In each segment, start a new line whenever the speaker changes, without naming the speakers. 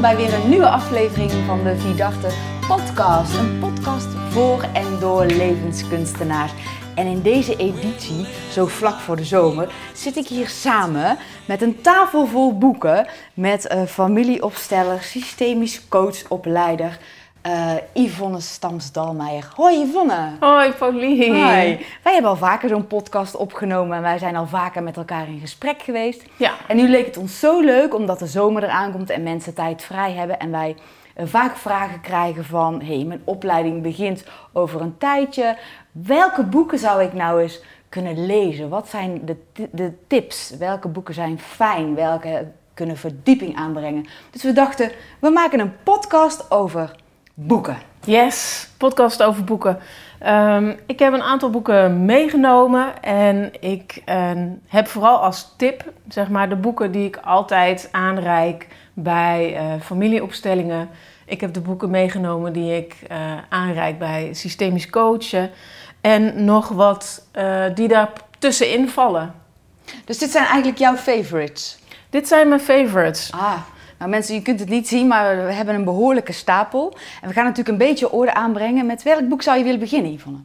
bij weer een nieuwe aflevering van de Vierdachte podcast. Een podcast voor en door levenskunstenaars. En in deze editie, zo vlak voor de zomer, zit ik hier samen met een tafel vol boeken met uh, familieopsteller, systemisch coachopleider, uh, Yvonne Stams-Dalmeijer. Hoi Yvonne.
Hoi Pauline.
Hoi. Wij hebben al vaker zo'n podcast opgenomen en wij zijn al vaker met elkaar in gesprek geweest.
Ja.
En nu leek het ons zo leuk omdat de zomer eraan komt en mensen tijd vrij hebben en wij uh, vaak vragen krijgen van... hé, hey, mijn opleiding begint over een tijdje. Welke boeken zou ik nou eens kunnen lezen? Wat zijn de, de tips? Welke boeken zijn fijn? Welke kunnen verdieping aanbrengen? Dus we dachten, we maken een podcast over boeken.
Yes, podcast over boeken. Um, ik heb een aantal boeken meegenomen en ik uh, heb vooral als tip zeg maar, de boeken die ik altijd aanreik bij uh, familieopstellingen. Ik heb de boeken meegenomen die ik uh, aanreik bij systemisch coachen en nog wat die daar tussenin vallen.
Dus dit zijn eigenlijk jouw favorites?
Dit zijn mijn favorites.
Ah. Nou mensen, je kunt het niet zien, maar we hebben een behoorlijke stapel. En we gaan natuurlijk een beetje orde aanbrengen. Met welk boek zou je willen beginnen, Yvonne?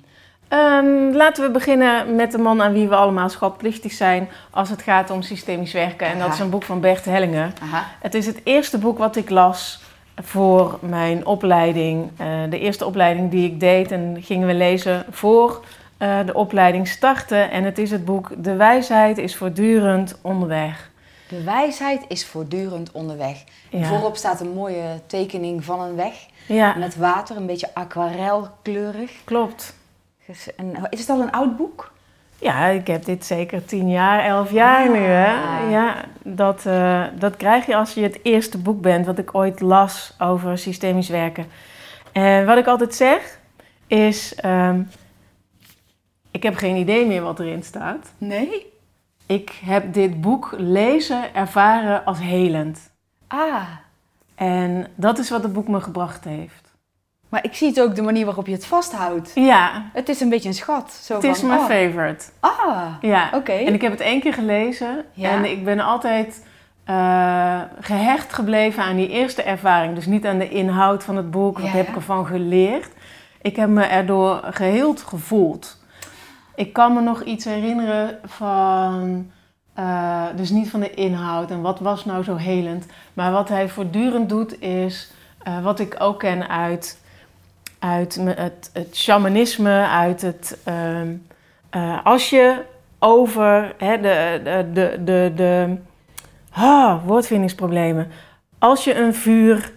Um, laten we beginnen met de man aan wie we allemaal schatplichtig zijn als het gaat om systemisch werken. En Aha. dat is een boek van Bert Hellinger.
Aha.
Het is het eerste boek wat ik las voor mijn opleiding. Uh, de eerste opleiding die ik deed en gingen we lezen voor uh, de opleiding starten. En het is het boek De wijsheid is voortdurend onderweg.
De wijsheid is voortdurend onderweg.
Ja.
Voorop staat een mooie tekening van een weg.
Ja.
Met water, een beetje aquarelkleurig.
Klopt.
En is het al een oud boek?
Ja, ik heb dit zeker tien jaar, elf jaar
ah.
nu. Hè? Ja, dat, uh, dat krijg je als je het eerste boek bent wat ik ooit las over systemisch werken. En wat ik altijd zeg is, um, ik heb geen idee meer wat erin staat.
Nee?
Ik heb dit boek lezen ervaren als helend.
Ah.
En dat is wat het boek me gebracht heeft.
Maar ik zie het ook de manier waarop je het vasthoudt.
Ja.
Het is een beetje een schat. Zo
het
van,
is mijn
oh.
favorite.
Ah.
Ja.
Oké. Okay.
En ik heb het één keer gelezen.
Ja.
En ik ben altijd uh, gehecht gebleven aan die eerste ervaring. Dus niet aan de inhoud van het boek. Wat
Ja,
heb ik ervan geleerd? Ik heb me erdoor geheeld gevoeld. Ik kan me nog iets herinneren van, uh, dus niet van de inhoud en wat was nou zo helend, maar wat hij voortdurend doet is, uh, wat ik ook ken uit, uit het, het shamanisme, uit het, uh, als je over hè, de, de, de, de, ah, woordvindingsproblemen, als je een vuur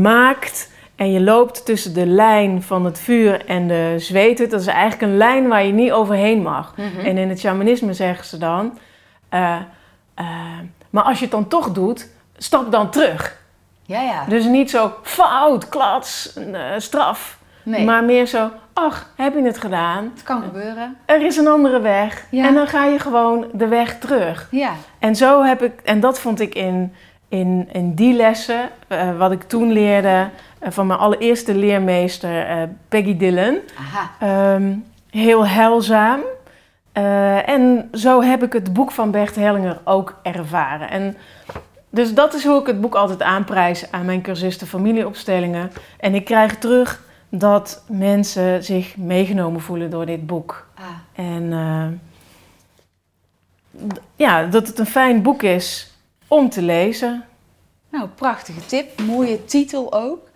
maakt en je loopt tussen de lijn van het vuur en de zweethut. Dat is eigenlijk een lijn waar je niet overheen mag.
Mhm.
En in het shamanisme zeggen ze dan... Uh, uh, maar als je het dan toch doet, stap dan terug.
Ja, ja.
Dus niet zo fout, klats, uh, straf.
Nee.
Maar meer zo, ach, heb je het gedaan?
Het kan gebeuren.
Er is een andere weg.
Ja.
En dan ga je gewoon de weg terug.
Ja.
En zo heb ik... En dat vond ik in, in, in die lessen, uh, wat ik toen leerde van mijn allereerste leermeester uh, Peggy Dillon.
Aha.
Um, heel heilzaam. Uh, en zo heb ik het boek van Bert Hellinger ook ervaren. En dus dat is hoe ik het boek altijd aanprijs aan mijn cursisten familieopstellingen. En ik krijg terug dat mensen zich meegenomen voelen door dit boek.
Ah.
En uh, ja, dat het een fijn boek is om te lezen.
Nou, prachtige tip. Mooie titel ook.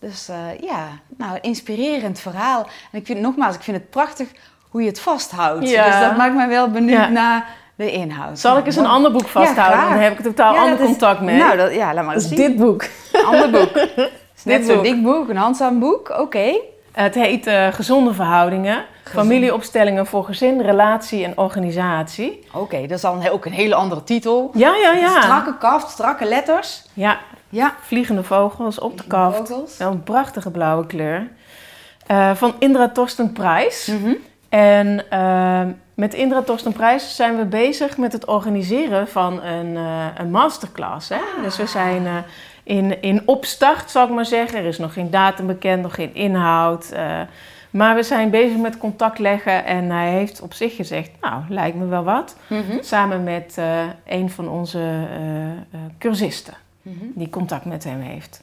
Dus uh, ja, nou, een inspirerend verhaal. En ik vind nogmaals, ik vind het prachtig hoe je het vasthoudt.
Ja.
Dus dat maakt mij wel benieuwd
Ja.
naar de inhoud.
Zal ik eens een ander boek vasthouden? dan heb ik totaal
Ja,
ander
dat is-
contact mee.
Nou, dat, ja, laat maar
dat
eens
is
zien.
dit boek.
Een ander boek. Is net zo'n dik boek, een handzaam boek. Oké.
Het heet eh, Gezonde Verhoudingen. Familieopstellingen voor gezin, relatie en organisatie.
Oké, dat is dan ook een hele andere titel.
Ja, ja, ja.
Strakke kaft, strakke letters.
Ja,
Ja.
vliegende vogels op de kaft.
Vogels.
Een prachtige blauwe kleur. Eh, van Indra Torsten Prijs.
Mhm.
En eh, met Indra Torsten Prijs zijn we bezig met het organiseren van een, eh, een masterclass. Hè? Dus we zijn in, in opstart, zal ik maar zeggen. Er is nog geen datum bekend, nog geen inhoud. maar we zijn bezig met contact leggen en hij heeft op zich gezegd, nou, lijkt me wel wat.
Mhm.
Samen met een van onze eh, cursisten. die contact met hem heeft.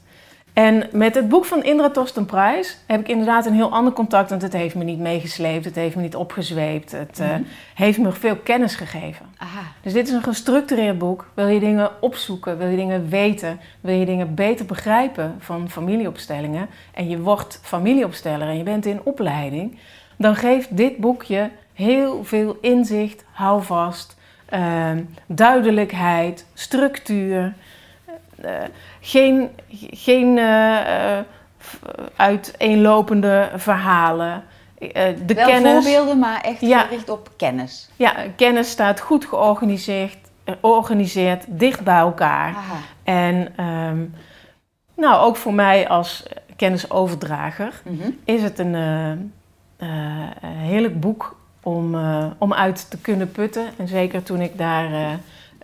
En met het boek van Indra Torsten Prijs heb ik inderdaad een heel ander contact. Want het heeft me niet meegesleept, het heeft me niet opgezweept. Het eh, heeft me veel kennis gegeven.
Aha.
Dus dit is een gestructureerd boek. Wil je dingen opzoeken, wil je dingen weten, wil je dingen beter begrijpen van familieopstellingen. En je wordt familieopsteller en je bent in opleiding. Dan geeft dit boekje heel veel inzicht, houvast, ehm, duidelijkheid, structuur. Eh, geen geen eh, eh, uiteenlopende verhalen. De
Wel
kennis,
voorbeelden, maar echt
Ja.
gericht op kennis.
ja, kennis staat goed georganiseerd, georganiseerd dicht bij elkaar.
Aha.
En ehm, nou, ook voor mij als kennisoverdrager
Mhm.
is het een, heerlijk boek om, om uit te kunnen putten. En zeker toen ik daar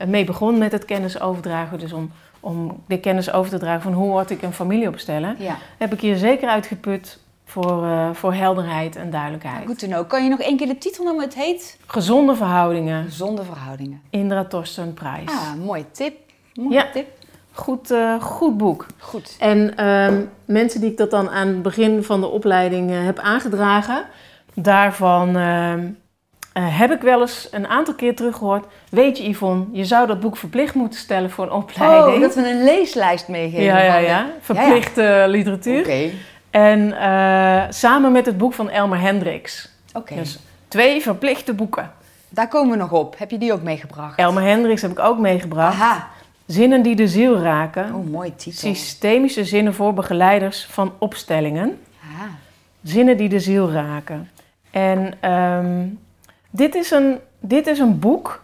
mee begon met het kennisoverdragen, dus om, om de kennis over te dragen van hoe word ik een familie opstellen,
Ja,
heb ik hier zeker uitgeput voor, eh, voor helderheid en duidelijkheid.
goed te know. Kan je nog één keer de titel noemen? Het heet
Gezonde verhoudingen,
Gezonde verhoudingen.
Indra Torsten Prijs.
Ah, mooie tip. Mooie
Ja.
tip.
Goed, eh, goed boek.
Goed.
En ehm, mensen die ik dat dan aan het begin van de opleiding eh, heb aangedragen, daarvan eh, heb ik wel eens een aantal keer teruggehoord. Weet je Yvonne, je zou dat boek verplicht moeten stellen voor een opleiding.
Oh, dat we een leeslijst meegeven.
ja, ja, ja. Verplichte literatuur.
Oké.
En eh, samen met het boek van Elmer Hendricks.
Oké.
Dus twee verplichte boeken.
Daar komen we nog op. Heb je die ook meegebracht?
Elmer Hendricks heb ik ook meegebracht.
Aha.
Zinnen die de ziel raken.
Oh, mooie titel.
Systemische zinnen voor begeleiders van opstellingen.
Aha.
Zinnen die de ziel raken. En ehm, dit, is een, dit is een boek,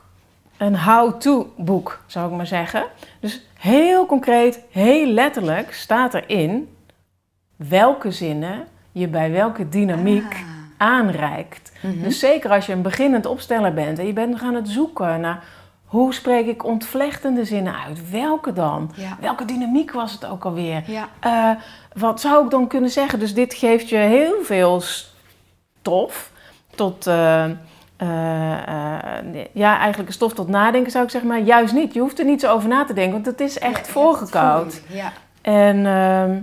een how-to boek, zou ik maar zeggen. Dus heel concreet, heel letterlijk staat erin welke zinnen je bij welke dynamiek
Ah.
aanreikt.
Mhm.
Dus zeker als je een beginnend opsteller bent en je bent gaan het zoeken naar hoe spreek ik ontvlechtende zinnen uit, welke dan?
Ja.
Welke dynamiek was het ook alweer?
Ja.
Eh, wat zou ik dan kunnen zeggen? Dus dit geeft je heel veel stof tot, eh, eh, eh, ja, eigenlijk een stof tot nadenken zou ik zeggen, maar juist niet. Je hoeft er niet zo over na te denken, want het is echt
Ja,
voorgekoud.
Ja.
En ehm,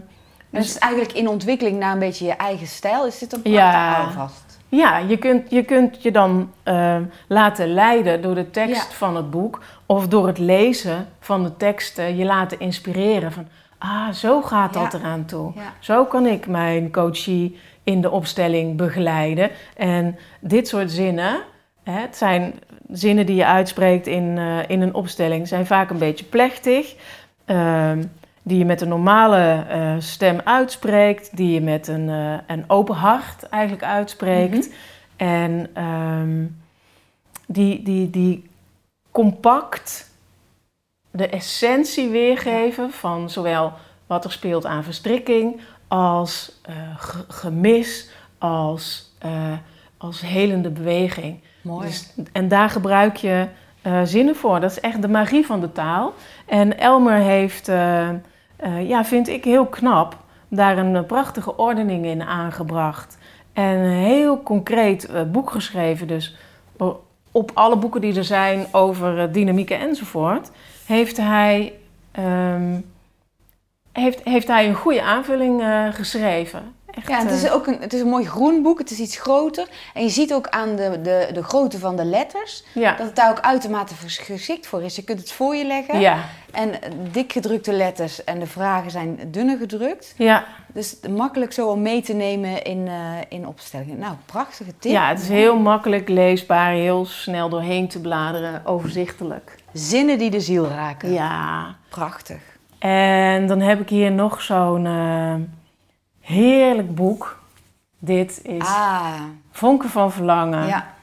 Dus is eigenlijk in ontwikkeling naar een beetje je eigen stijl. Is dit een
Ja.
prachtig alvast?
ja, je kunt, je kunt je dan ehm, laten leiden door de tekst
Ja.
van het boek of door het lezen van de teksten je laten inspireren van, ah, zo gaat dat
Ja.
eraan toe.
Ja.
Zo kan ik mijn coachie in de opstelling begeleiden. En dit soort zinnen, hè, het zijn zinnen die je uitspreekt in, eh, in een opstelling, zijn vaak een beetje plechtig. ehm, die je met een normale eh, stem uitspreekt, die je met een, eh, een open hart eigenlijk uitspreekt. En ehm, die, die, die compact de essentie weergeven van zowel wat er speelt aan verstrikking, als eh, ge- gemis, als, eh, als helende beweging.
Mooi.
Dus, en daar gebruik je eh, zinnen voor. Dat is echt de magie van de taal. En Elmer heeft, ja, vind ik heel knap, daar een prachtige ordening in aangebracht. En een heel concreet boek geschreven. Dus op alle boeken die er zijn over dynamieken enzovoort, heeft hij, ehm, heeft, heeft hij een goede aanvulling eh, geschreven. Echt,
Ja, het is
eh,
ook een, het is een mooi groen boek. Het is iets groter. En je ziet ook aan de, de, de grootte van de letters...
ja,
dat het daar ook uitermate geschikt voor is. Je kunt het voor je leggen.
ja,
En dik gedrukte letters en de vragen zijn dunner gedrukt.
ja.
Dus makkelijk zo om mee te nemen in, eh, in opstellingen. Nou, prachtige tip.
Ja, het is heel makkelijk leesbaar, heel snel doorheen te bladeren, overzichtelijk.
Zinnen die de ziel raken.
Ja.
Prachtig.
En dan heb ik hier nog zo'n eh, heerlijk boek. Dit is
Ah,
Vonken van Verlangen.
ja.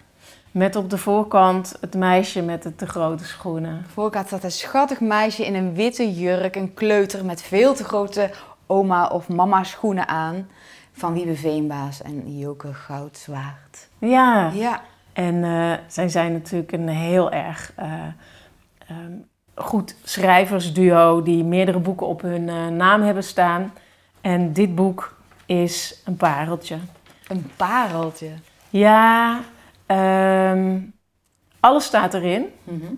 Met op de voorkant het meisje met de te grote schoenen.
Voorkant staat een schattig meisje in een witte jurk, een kleuter met veel te grote oma of mama schoenen aan. Van Wiebe Veenbaas en Joke Goudzwaard.
Ja,
Ja,
en eh, zij zijn natuurlijk een heel erg eh, ehm, goed schrijversduo die meerdere boeken op hun eh, naam hebben staan. En dit boek is een pareltje.
een pareltje.
Ja, ehm, alles staat erin.
Mhm.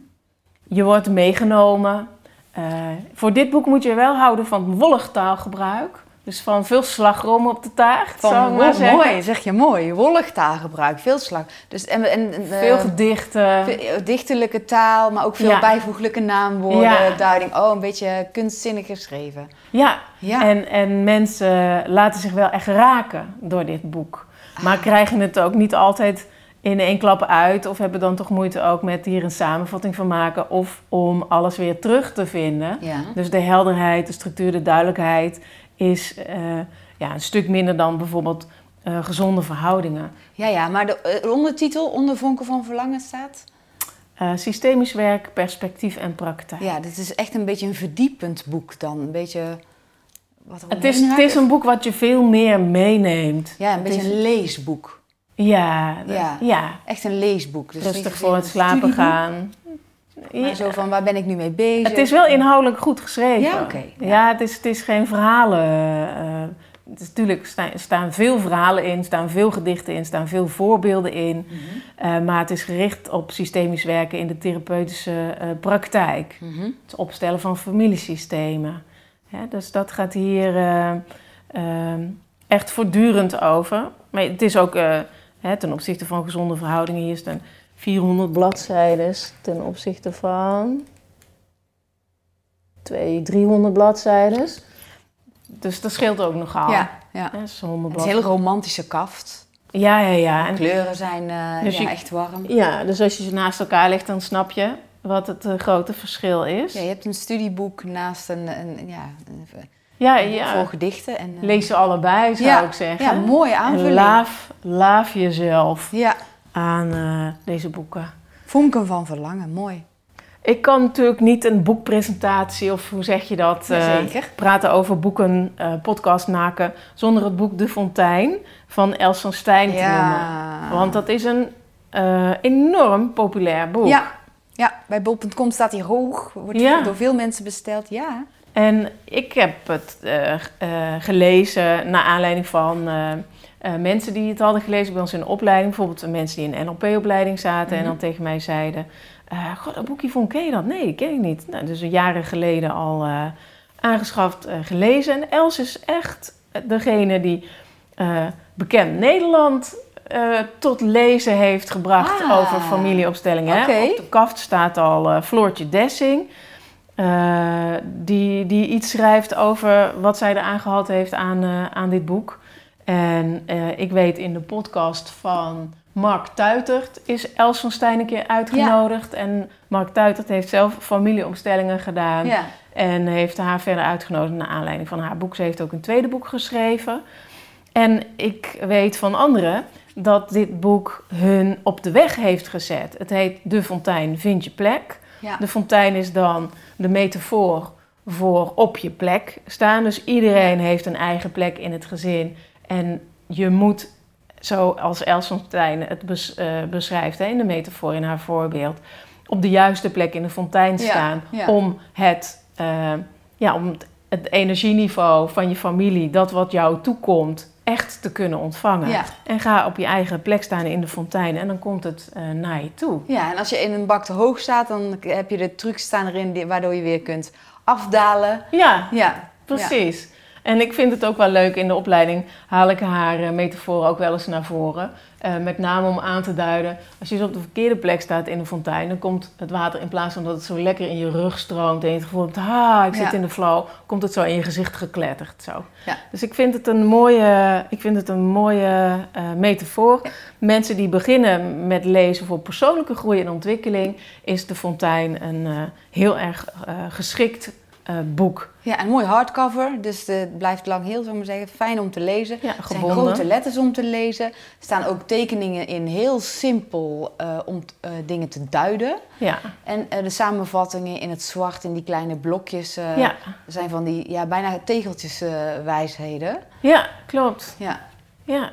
Je wordt meegenomen. eh, voor dit boek moet je wel houden van wollig taalgebruik. Dus van veel slagroom op de taart,
Van,
zou ik maar zeggen.
mooi, zeg je mooi. Wollig taalgebruik, veel slag. Dus, en, en, en, eh,
Veel gedichten.
Ve- dichterlijke taal, maar ook veel
Ja.
bijvoeglijke naamwoorden,
Ja.
duiding. Oh, een beetje kunstzinnig geschreven.
Ja,
Ja.
En, en mensen laten zich wel echt raken door dit boek. Maar
Ah.
krijgen het ook niet altijd in één klap uit. Of hebben dan toch moeite ook met hier een samenvatting van maken. Of om alles weer terug te vinden.
Ja.
Dus de helderheid, de structuur, de duidelijkheid is eh, ja, een stuk minder dan bijvoorbeeld eh, gezonde verhoudingen.
Ja, ja, maar de, eh, de ondertitel, Onder vonken van verlangen staat.
Systemisch werk, perspectief en praktijk.
Ja, dit is echt een beetje een verdiepend boek dan. Een beetje... Wat
Het is, het is een boek wat je veel meer meeneemt.
Ja, een
Het
beetje
is-
een leesboek.
Ja, de-
Ja.
ja.
Echt een leesboek. Dus
rustig voor het slapen gaan.
Maar zo van, waar ben ik nu mee bezig?
Het is wel inhoudelijk goed geschreven.
Ja, oké, ja.
Ja, het, is, het is geen verhalen. eh, het is, natuurlijk sta- staan veel verhalen in, staan veel gedichten in, staan veel voorbeelden in.
Mhm.
Eh, maar het is gericht op systemisch werken in de therapeutische eh, praktijk.
Mhm.
Het opstellen van familiesystemen. Ja, dus dat gaat hier eh, eh, echt voortdurend over. Maar het is ook hè, ten opzichte van gezonde verhoudingen. Hier staan 400 bladzijden ten opzichte van 200, 300 bladzijden. Dus dat scheelt ook nogal.
Ja, ja.
Hè, zo'n 100
Het is een hele romantische kaft.
Ja, ja, ja. En,
Kleuren zijn eh,
Dus
ja,
je-
echt warm.
ja. Dus als je ze naast elkaar legt, dan snap je wat het eh, grote verschil is.
Ja, je hebt een studieboek naast een, een, ja, een,
Ja,
een-
ja.
vol gedichten. En, eh,
Lees ze allebei, zou
Ja,
ik zeggen.
Ja, mooie
En
aanvulling.
laaf, laaf jezelf
Ja,
aan eh, deze boeken.
vonken van verlangen, mooi.
Ik kan natuurlijk niet een boekpresentatie, of hoe zeg je dat, eh,
Jazeker.
praten over boeken, eh, podcast maken, zonder het boek De Fontein van Els van Stijn te noemen. Want dat is een enorm populair boek.
Ja. ja, bij bol.com staat hij hoog. Wordt
Ja.
door veel mensen besteld. Ja.
En ik heb het gelezen naar aanleiding van eh, mensen die het hadden gelezen bij ons in de opleiding. Bijvoorbeeld mensen die in een NLP-opleiding zaten en
Mhm.
dan tegen mij zeiden... eh God, dat boekje vond, ken je dat? Nee, ken ik niet. Nou, dus een jaren geleden al eh, aangeschaft, gelezen. En Els is echt degene die bekend Nederland... tot lezen heeft gebracht
Ah.
over familieopstellingen.
Oké.
Op de kaft staat al Floortje Dessing. Die, die iets schrijft over wat zij eraan gehad heeft aan, aan dit boek. En eh, ik weet in de podcast van Mark Tuitert is Els van Stijn een keer uitgenodigd. En Mark Tuitert heeft zelf familieopstellingen gedaan.
ja.
En heeft haar verder uitgenodigd naar aanleiding van haar boek. Ze heeft ook een tweede boek geschreven. En ik weet van anderen dat dit boek hun op de weg heeft gezet. Het heet De Fontein, vind je plek.
Ja.
De fontein is dan de metafoor voor op je plek staan. Dus iedereen heeft een eigen plek in het gezin. En je moet, zoals Els Fontein het bes- eh, beschrijft hè, in de metafoor, in haar voorbeeld, op de juiste plek in de fontein staan.
ja.
Om het, eh, ja, om het, het energieniveau van je familie, dat wat jou toekomt, echt te kunnen ontvangen.
Ja.
En ga op je eigen plek staan in de fontein en dan komt het eh, naar je toe.
ja, en als je in een bak te hoog staat, dan heb je de trucs staan erin die- waardoor je weer kunt afdalen.
Ja,
Ja,
Precies. En ik vind het ook wel leuk, in de opleiding haal ik haar eh, metafoor ook wel eens naar voren. Eh, met name om aan te duiden, als je dus op de verkeerde plek staat in de fontein, dan komt het water in plaats van dat het zo lekker in je rug stroomt en je het gevoel hebt, ah, ik zit
Ja.
in de flow, komt het zo in je gezicht gekletterd. Zo.
Ja.
Dus ik vind het een mooie, ik vind het een mooie eh, metafoor. Mensen die beginnen met lezen voor persoonlijke groei en ontwikkeling, is de fontein een heel erg geschikt eh, boek.
Ja, een mooi hardcover, dus het blijft lang heel, zou ik maar zeggen. Fijn om te lezen.
Ja,
Er zijn grote letters om te lezen. Er staan ook tekeningen in, heel simpel eh, om eh, dingen te duiden.
Ja.
En eh, de samenvattingen in het zwart, in die kleine blokjes, eh,
Ja.
zijn van die ja, bijna tegeltjes eh, wijsheden.
Ja, klopt.
Ja.
Ja.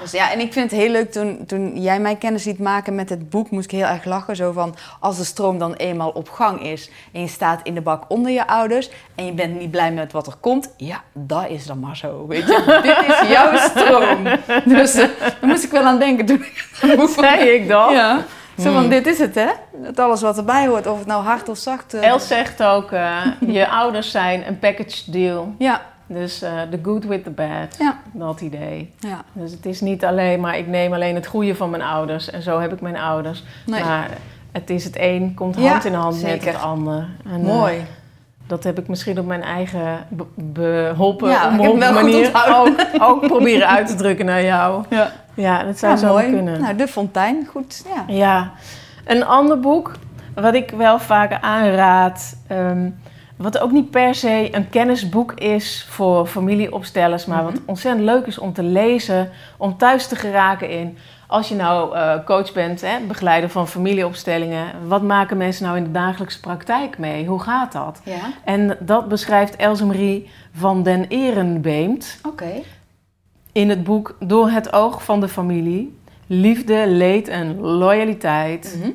Dus ja, en ik vind het heel leuk toen, toen jij mij kennis liet maken met het boek, moest ik heel erg lachen. Zo van, als de stroom dan eenmaal op gang is en je staat in de bak onder je ouders en je bent niet blij met wat er komt, ja, dat is dan maar zo, weet je. Dit is jouw stroom. Dus eh, daar moest ik wel aan denken toen ik het boek van-
Zei ik dat?
Ja. Zo van,
Hmm.
dit is het hè? Dat alles wat erbij hoort, of het nou hard of zacht. eh,
Els zegt ook, eh, je ouders zijn een package deal.
Ja,
Dus eh the good with the bad,
Ja.
dat idee.
ja.
Dus het is niet alleen maar, ik neem alleen het goede van mijn ouders. En zo heb ik mijn ouders.
Nee.
Maar het is het een, komt
Ja,
hand in hand met het ander. En, eh,
Mooi.
dat heb ik misschien op mijn eigen be- beholpen,
Ja,
manier ook, ook proberen uit te drukken naar jou.
Ja,
Ja, dat zou zo kunnen.
Nou, De Fontein, goed. Ja.
Ja, een ander boek wat ik wel vaker aanraad, ehm, wat ook niet per se een kennisboek is voor familieopstellers, maar wat ontzettend leuk is om te lezen, om thuis te geraken in. Als je nou eh, coach bent, hè, begeleider van familieopstellingen, wat maken mensen nou in de dagelijkse praktijk mee? Hoe gaat dat?
Ja,
En dat beschrijft Else Marie van den Erenbeemt in het boek Door het oog van de familie. Liefde, leed en loyaliteit.
Mhm.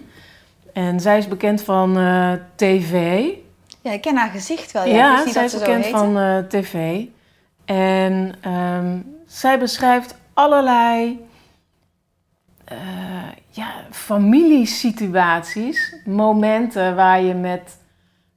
En zij is bekend van eh, tv.
Ja, ik ken haar gezicht wel. Ja,
Ja, zij
dat
is bekend van eh, tv. En ehm, zij beschrijft allerlei eh, ja, familiesituaties. Momenten waar je met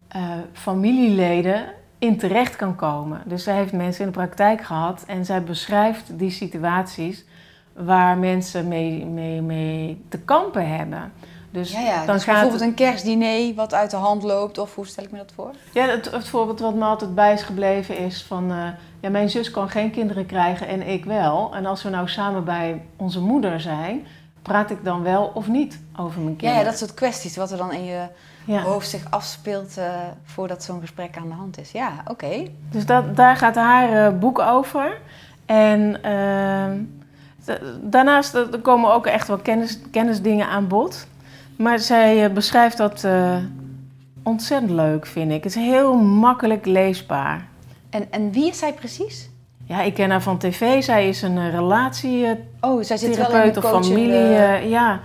eh, familieleden in terecht kan komen. Dus zij heeft mensen in de praktijk gehad en zij beschrijft die situaties waar mensen mee, mee, mee te kampen hebben. Dus
Ja, ja.
dan
dus
gaat
bijvoorbeeld een kerstdiner wat uit de hand loopt. Of hoe stel ik me dat voor?
Ja, het, het voorbeeld wat me altijd bij is gebleven is van... eh, ja, mijn zus kan geen kinderen krijgen en ik wel. En als we nou samen bij onze moeder zijn... praat ik dan wel of niet over mijn kinderen?
ja, dat soort kwesties. Wat er dan in je
Ja.
hoofd zich afspeelt eh, voordat zo'n gesprek aan de hand is. Ja, oké.
Dus dat, daar gaat haar eh, boek over. En ehm, da- daarnaast komen ook echt wel kennis, kennisdingen aan bod. Maar zij eh, beschrijft dat eh, ontzettend leuk, vind ik. Het is heel makkelijk leesbaar.
En, en wie is zij precies?
Ja, ik ken haar van tv. Zij is een eh, relatietherapeut
Oh, zij zit wel in
of
de coachende...
familie. ja,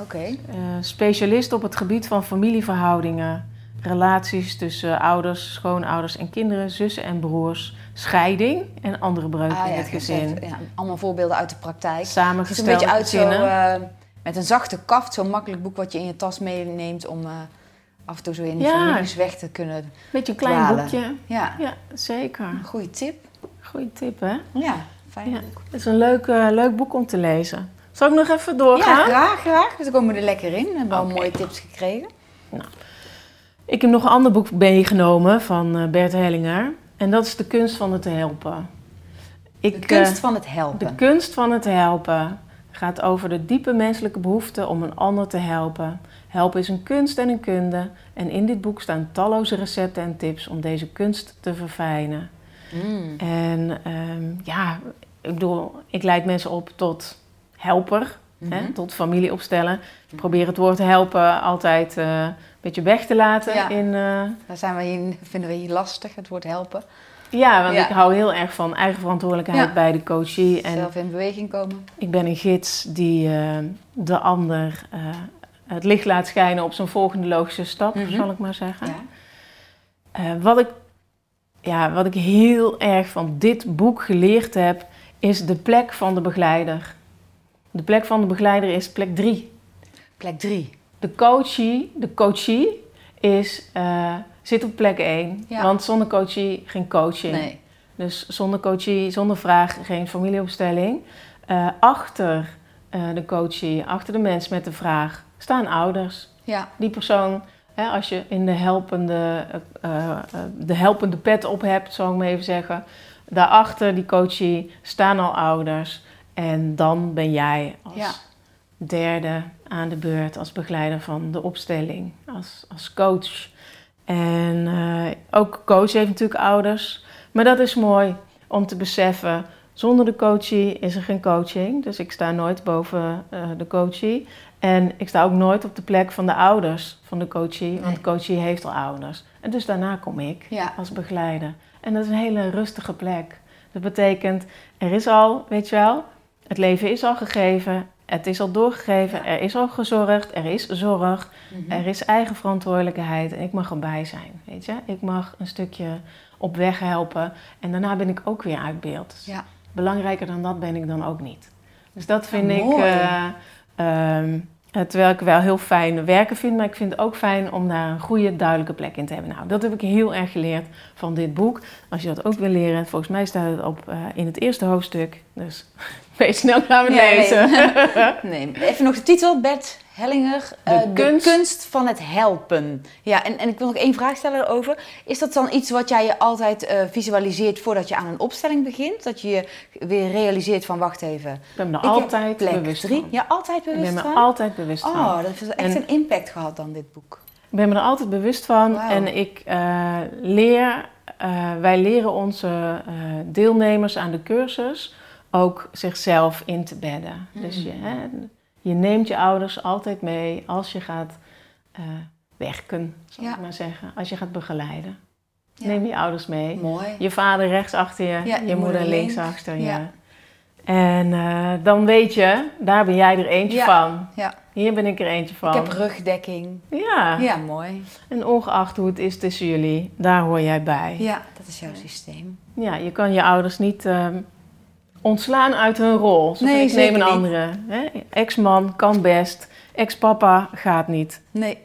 Oké.
specialist op het gebied van familieverhoudingen. Relaties tussen ouders, schoonouders en kinderen, zussen en broers. Scheiding en andere breuken
Ah,
in het gezin.
ja, allemaal voorbeelden uit de praktijk. Het is een beetje uit zo,
gezinnen.
Met een zachte kaft, zo'n makkelijk boek wat je in je tas meeneemt om eh, af en toe zo in die
Ja.
families weg te kunnen.
Beetje een klein
dwalen.
boekje.
Ja,
Ja, zeker.
een goede tip.
Goeie tip, hè?
Ja, fijn
Ja.
boek.
Het is een leuk, eh, leuk boek om te lezen. Zal ik nog even
Ja,
doorgaan?
graag, graag. Dus dan komen we er lekker in. We hebben al mooie tips gekregen.
Ik heb nog een ander boek meegenomen van eh, Bert Hellinger. En dat is De kunst van het helpen. Ik,
De kunst van het helpen.
De kunst van het helpen gaat over de diepe menselijke behoefte om een ander te helpen. Helpen is een kunst en een kunde. En in dit boek staan talloze recepten en tips om deze kunst te verfijnen.
Mm.
En ehm, ja, ik bedoel, ik leid mensen op tot helper, hè,
Mhm.
tot familie opstellen. Ik probeer het woord helpen altijd eh, een beetje weg te laten.
Ja.
In, eh,
Daar zijn we hier, vinden we hier lastig, het woord helpen.
Ja, want
Ja.
ik hou heel erg van eigen verantwoordelijkheid
Ja.
bij de coachie. En
Zelf in beweging komen.
Ik ben een gids die eh, de ander eh, het licht laat schijnen op zijn volgende logische stap,
Mhm.
zal ik maar zeggen.
Ja.
Eh, wat, ik, ja, wat ik heel erg van dit boek geleerd heb, is de plek van de begeleider. De plek van de begeleider is plek drie.
Plek drie.
De coachie, de coachie is, zit op plek één.
Ja.
Want zonder coachie geen coaching.
Nee.
Dus zonder coachie, zonder vraag, geen familieopstelling. Eh, achter eh, de coachie, achter de mens met de vraag, staan ouders.
Ja.
Die persoon, hè, als je in de helpende, eh, de helpende pet op hebt, zou ik maar even zeggen. Daarachter die coachie staan al ouders. En dan ben jij als
Ja.
derde aan de beurt als begeleider van de opstelling, als, als coach. En eh, ook coach heeft natuurlijk ouders. Maar dat is mooi om te beseffen. Zonder de coachie is er geen coaching. Dus ik sta nooit boven eh, de coachie. En ik sta ook nooit op de plek van de ouders van de coachie. Want
Nee.
de coachie heeft al ouders. En dus daarna kom ik
Ja.
als begeleider. En dat is een hele rustige plek. Dat betekent, er is al, weet je wel, het leven is al gegeven. Het is al doorgegeven. Er is al gezorgd. Er is zorg.
Mhm.
Er is eigen verantwoordelijkheid en ik mag erbij zijn, weet je. Ik mag een stukje op weg helpen en daarna ben ik ook weer uit beeld. Belangrijker dan dat ben ik dan ook niet. Dus dat vind
Ja,
ik eh, ehm, Eh, terwijl ik wel heel fijn werken vind, maar ik vind het ook fijn om daar een goede, duidelijke plek in te hebben. Nou, dat heb ik heel erg geleerd van dit boek. Als je dat ook wil leren, volgens mij staat het op eh, in het eerste hoofdstuk. Dus wees snel gaan we
nee.
lezen.
Nee, even nog de titel, Bert Hellinger. eh,
De kunst-
van het helpen. Ja, en, en ik wil nog één vraag stellen erover. Is dat dan iets wat jij je altijd eh, visualiseert voordat je aan een opstelling begint? Dat je je weer realiseert van, wacht even.
Ik ben me er
ik
altijd
plek
bewust
drie.
van.
Ja, altijd
Ik
bewust
ben me
van?
altijd bewust van.
Oh, dat heeft echt
En-
een impact gehad dan, dit boek.
Ik ben me er altijd bewust van en ik eh, leer, wij leren onze deelnemers aan de cursus ook zichzelf in te bedden. Dus je, hè, je neemt je ouders altijd mee als je gaat eh, werken, zal
Ja.
ik maar zeggen. Als je gaat begeleiden.
Ja.
Neem je ouders mee.
Mooi.
Je vader rechts achter je,
Ja,
je, moeder links,
links.
achter je.
Ja.
En eh, dan weet je, daar ben jij er eentje van.
Ja.
Hier ben ik er eentje van.
Ik heb rugdekking.
Ja.
Ja, mooi.
En ongeacht hoe het is tussen jullie, daar hoor jij bij.
Ja, dat is jouw systeem.
Ja, je kan je ouders niet ehm, ontslaan uit hun rol. Zo
Nee,
ik neem een andere. Ex-man kan best. Ex-papa gaat niet.
Nee,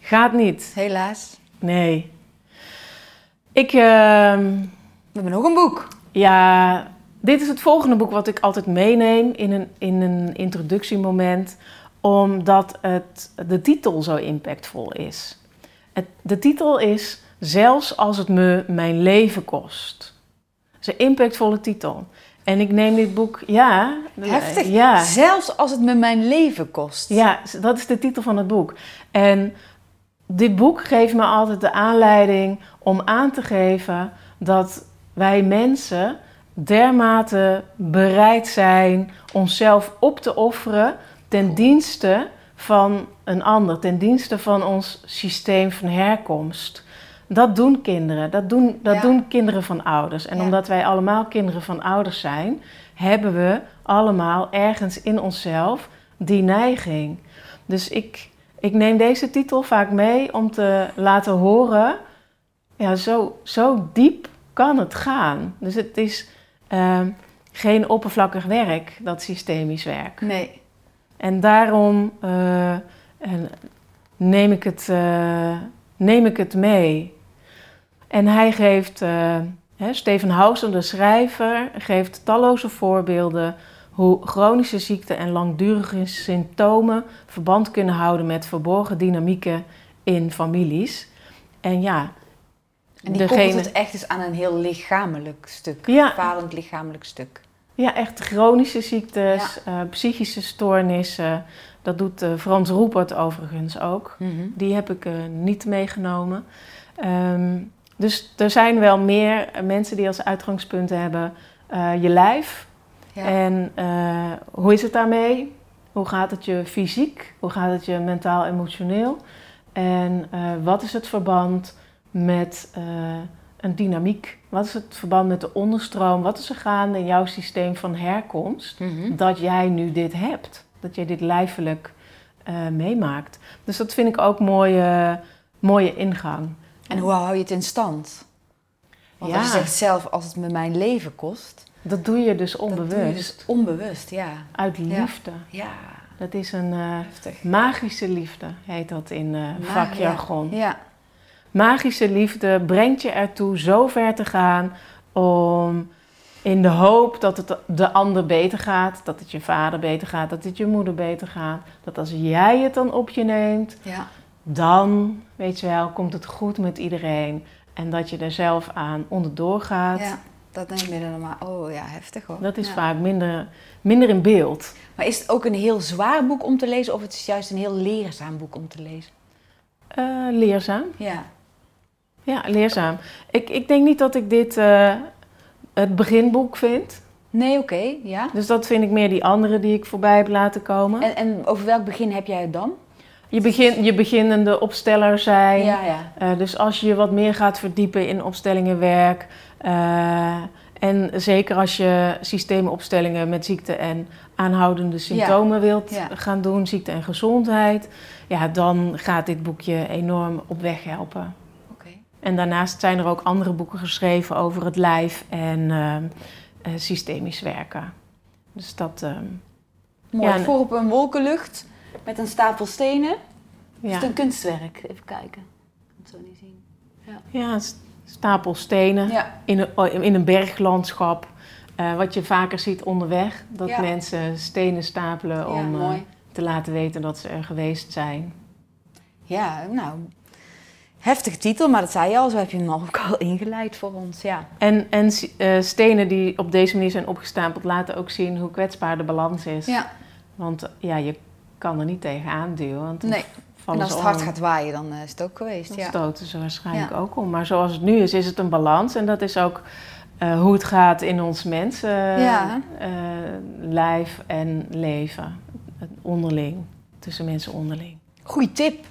Gaat niet.
helaas.
Nee. Ik, ehm,
We hebben nog een boek.
ja, dit is het volgende boek wat ik altijd meeneem in een, in een introductiemoment, omdat het, de titel zo impactvol is. Het, de titel is Zelfs als het me mijn leven kost. Dat is een impactvolle titel. En ik neem dit boek, ja.
Heftig.
Ja,
Zelfs als het me mijn leven kost.
ja, dat is de titel van het boek. En dit boek geeft me altijd de aanleiding om aan te geven dat wij mensen dermate bereid zijn onszelf op te offeren ten dienste van een ander, ten dienste van ons systeem van herkomst. Dat doen kinderen, dat doen, dat
Ja.
doen kinderen van ouders. En
Ja.
omdat wij allemaal kinderen van ouders zijn, hebben we allemaal ergens in onszelf die neiging. Dus ik, ik neem deze titel vaak mee om te laten horen, ja, zo, zo diep kan het gaan. Dus het is ehm, geen oppervlakkig werk, dat systemisch werk.
Nee.
En daarom eh, neem, ik het, eh, neem ik het mee. En hij geeft, eh, Steven Housen, de schrijver, geeft talloze voorbeelden hoe chronische ziekten en langdurige symptomen verband kunnen houden met verborgen dynamieken in families. En ja,
En die koppelt het echt eens aan een heel lichamelijk stuk.
Ja.
Falend lichamelijk stuk.
Ja, echt chronische ziektes, eh, psychische stoornissen. Dat doet eh, Frans Roepert overigens ook. Die heb ik niet meegenomen. Ehm, dus er zijn wel meer mensen die als uitgangspunt hebben eh, je lijf.
Ja.
En eh, hoe is het daarmee? Hoe gaat het je fysiek? Hoe gaat het je mentaal, emotioneel? En eh, wat is het verband met een dynamiek? Wat is het verband met de onderstroom? Wat is er gaande in jouw systeem van herkomst?
Mhm.
dat jij nu dit hebt. Dat jij dit lijfelijk meemaakt. Dus dat vind ik ook mooie, mooie ingang.
En hoe hou je het in stand? Want
Ja.
als je zegt zelf, als het me mijn leven kost.
Dat doe je dus
Dat doe je
onbewust.
dus onbewust, ja.
Uit liefde.
Ja,
Dat is een eh, magische liefde, heet dat in eh vakjargon.
Ja.
Magische liefde brengt je ertoe zo ver te gaan om in de hoop dat het de ander beter gaat, dat het je vader beter gaat, dat het je moeder beter gaat. Dat als jij het dan op je neemt,
ja.
Dan, weet je wel, komt het goed met iedereen. En dat je er zelf aan onderdoor gaat,
Ja, dat neem je dan maar. Oh ja, heftig hoor.
dat is
Ja.
vaak minder, minder in beeld.
Maar is het ook een heel zwaar boek om te lezen of het is juist een heel leerzaam boek om te lezen?
Eh, leerzaam.
Ja.
Ja, leerzaam. Ik, ik denk niet dat ik dit eh, het beginboek vind.
Nee, oké, ja.
Dus dat vind ik meer die andere die ik voorbij heb laten komen.
En, en over welk begin heb jij het dan?
Je, begin, je beginnende opsteller zijn.
Ja, ja.
Eh, dus als je wat meer gaat verdiepen in opstellingenwerk. eh, en zeker als je systeemopstellingen met ziekte en aanhoudende symptomen wilt
Ja.
gaan doen, ziekte en gezondheid. Ja, dan gaat dit boekje enorm op weg helpen.
Oké.
En daarnaast zijn er ook andere boeken geschreven over het lijf en eh, systemisch werken. Dus dat. ehm,
Mooi.
Ja,
Voor op een wolkenlucht met een stapel stenen. Is
Ja,
het een kunstwerk? Even kijken. Ik kan het zo niet zien.
ja s- stapel stenen
Ja.
in een, oh, in een berglandschap. Eh, wat je vaker ziet onderweg. Dat
Ja.
mensen stenen stapelen
Ja,
om eh, te laten weten dat ze er geweest zijn.
Ja, nou... Heftige titel, maar dat zei je al. Zo heb je hem al ook al ingeleid voor ons, ja.
En, en eh, stenen die op deze manier zijn opgestapeld laten ook zien hoe kwetsbaar de balans is.
Ja,
Want ja, je kan er niet tegenaan duwen. Want
nee. En als het hard
om.
gaat waaien, dan eh, is het ook geweest,
Dan
ja.
stoten ze waarschijnlijk
Ja.
ook om. Maar zoals het nu is, is het een balans. En dat is ook eh, hoe het gaat in ons mens, eh,
Ja.
lijf en leven. Onderling, tussen mensen onderling.
Goeie tip.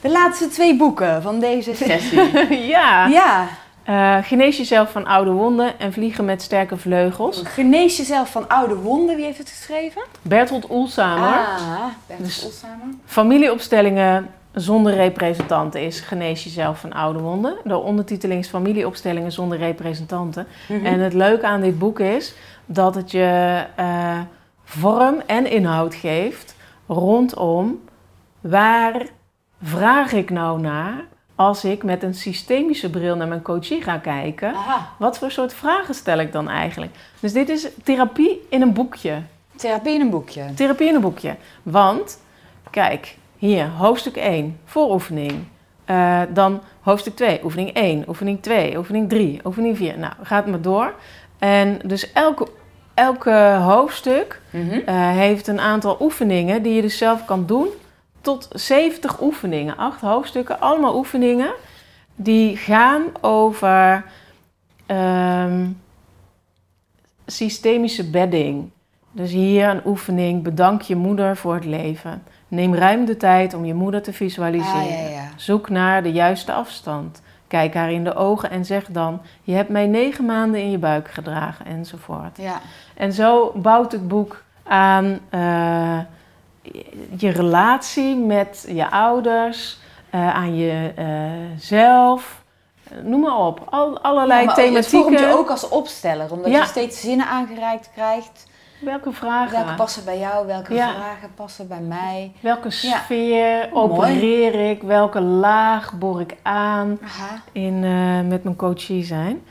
De laatste twee boeken van deze sessie.
ja.
ja,
Eh, genees jezelf van oude wonden en vliegen met sterke vleugels.
genees jezelf van oude wonden. Wie heeft het geschreven?
Bertolt Oelsamer.
Ah, Bert
Dus-
Olsamer.
Familieopstellingen zonder representanten is Genees jezelf van oude wonden. De ondertiteling is Familieopstellingen zonder representanten.
Mhm.
En het leuke aan dit boek is dat het je eh, vorm en inhoud geeft rondom waar vraag ik nou naar als ik met een systemische bril naar mijn coachie ga kijken.
Aha,
Wat voor soort vragen stel ik dan eigenlijk? Dus dit is therapie in een boekje.
therapie in een boekje.
Therapie in een boekje. Want, kijk, hier, hoofdstuk 1, vooroefening. Eh, dan hoofdstuk 2, oefening 1, oefening 2, oefening 3, oefening 4. Nou, gaat maar door. En dus elke, elke hoofdstuk
Mhm.
eh, heeft een aantal oefeningen die je dus zelf kan doen. Tot 70 oefeningen, acht hoofdstukken, allemaal oefeningen die gaan over ehm, systemische bedding. Dus hier een oefening, bedank je moeder voor het leven. Neem ruim de tijd om je moeder te visualiseren.
Ah, ja, ja.
Zoek naar de juiste afstand. Kijk haar in de ogen en zeg dan: Je hebt mij negen maanden in je buik gedragen, enzovoort.
Ja.
En zo bouwt het boek aan eh, je relatie met je ouders, eh, aan jezelf. Noem maar op. Al, allerlei
Ja, maar Het
thematieken.
je ook als opsteller, omdat
Ja.
je steeds zinnen aangereikt krijgt.
Welke vragen?
Welke passen bij jou, welke
Ja.
vragen passen bij mij.
Welke sfeer opereer ik? Welke laag boor ik aan
Aha.
in, eh, met mijn coachie zijn?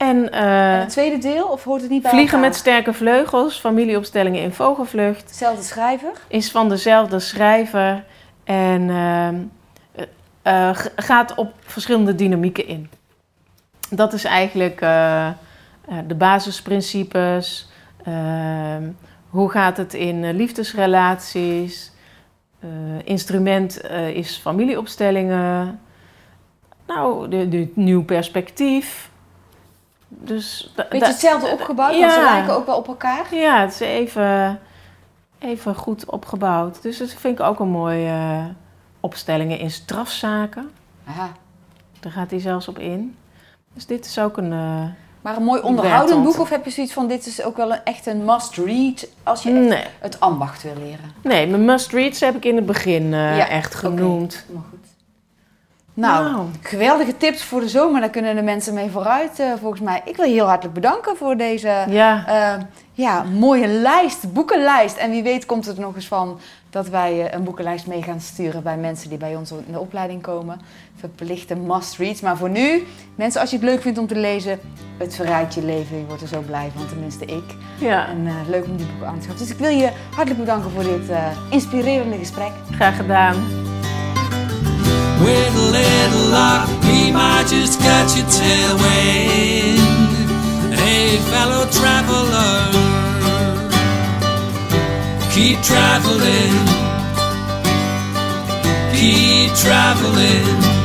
En, eh,
En het tweede deel, of hoort het niet bij
Vliegen met sterke vleugels, familieopstellingen in vogelvlucht.
Hetzelfde schrijver?
is van dezelfde schrijver en ehm, eh, eh, gaat op verschillende dynamieken in. Dat is eigenlijk de basisprincipes. Ehm, hoe gaat het in liefdesrelaties? Instrument is familieopstellingen. Nou, de, de nieuw perspectief. Dus
Beetje hetzelfde opgebouwd, want ze
ja.
lijken ook wel op elkaar.
ja, het is even, even goed opgebouwd. Dus dat vind ik ook een mooie opstellingen in strafzaken.
Aha.
Daar gaat hij zelfs op in. Dus dit is ook een... eh,
Maar een mooi onderhoudend boek, of heb je zoiets van, dit is ook wel een, echt een must-read als je
nee,
het ambacht wil leren?
nee, mijn must-reads heb ik in het begin eh,
Ja,
echt genoemd.
Maar goed. Nou, geweldige tips voor de zomer. Daar kunnen de mensen mee vooruit, eh, volgens mij. Ik wil je heel hartelijk bedanken voor deze
Ja,
eh, ja, mooie lijst, boekenlijst. En wie weet komt het er nog eens van dat wij eh, een boekenlijst mee gaan sturen bij mensen die bij ons in de opleiding komen. Verplichte must-reads. Maar voor nu, mensen, als je het leuk vindt om te lezen, het verrijkt je leven. Je wordt er zo blij van, tenminste ik.
ja,
En leuk om die boeken aan te schaffen. Dus ik wil je hartelijk bedanken voor dit inspirerende gesprek.
graag gedaan.
With a little luck, we might just catch a tailwind. Hey, fellow traveler, keep traveling, keep traveling.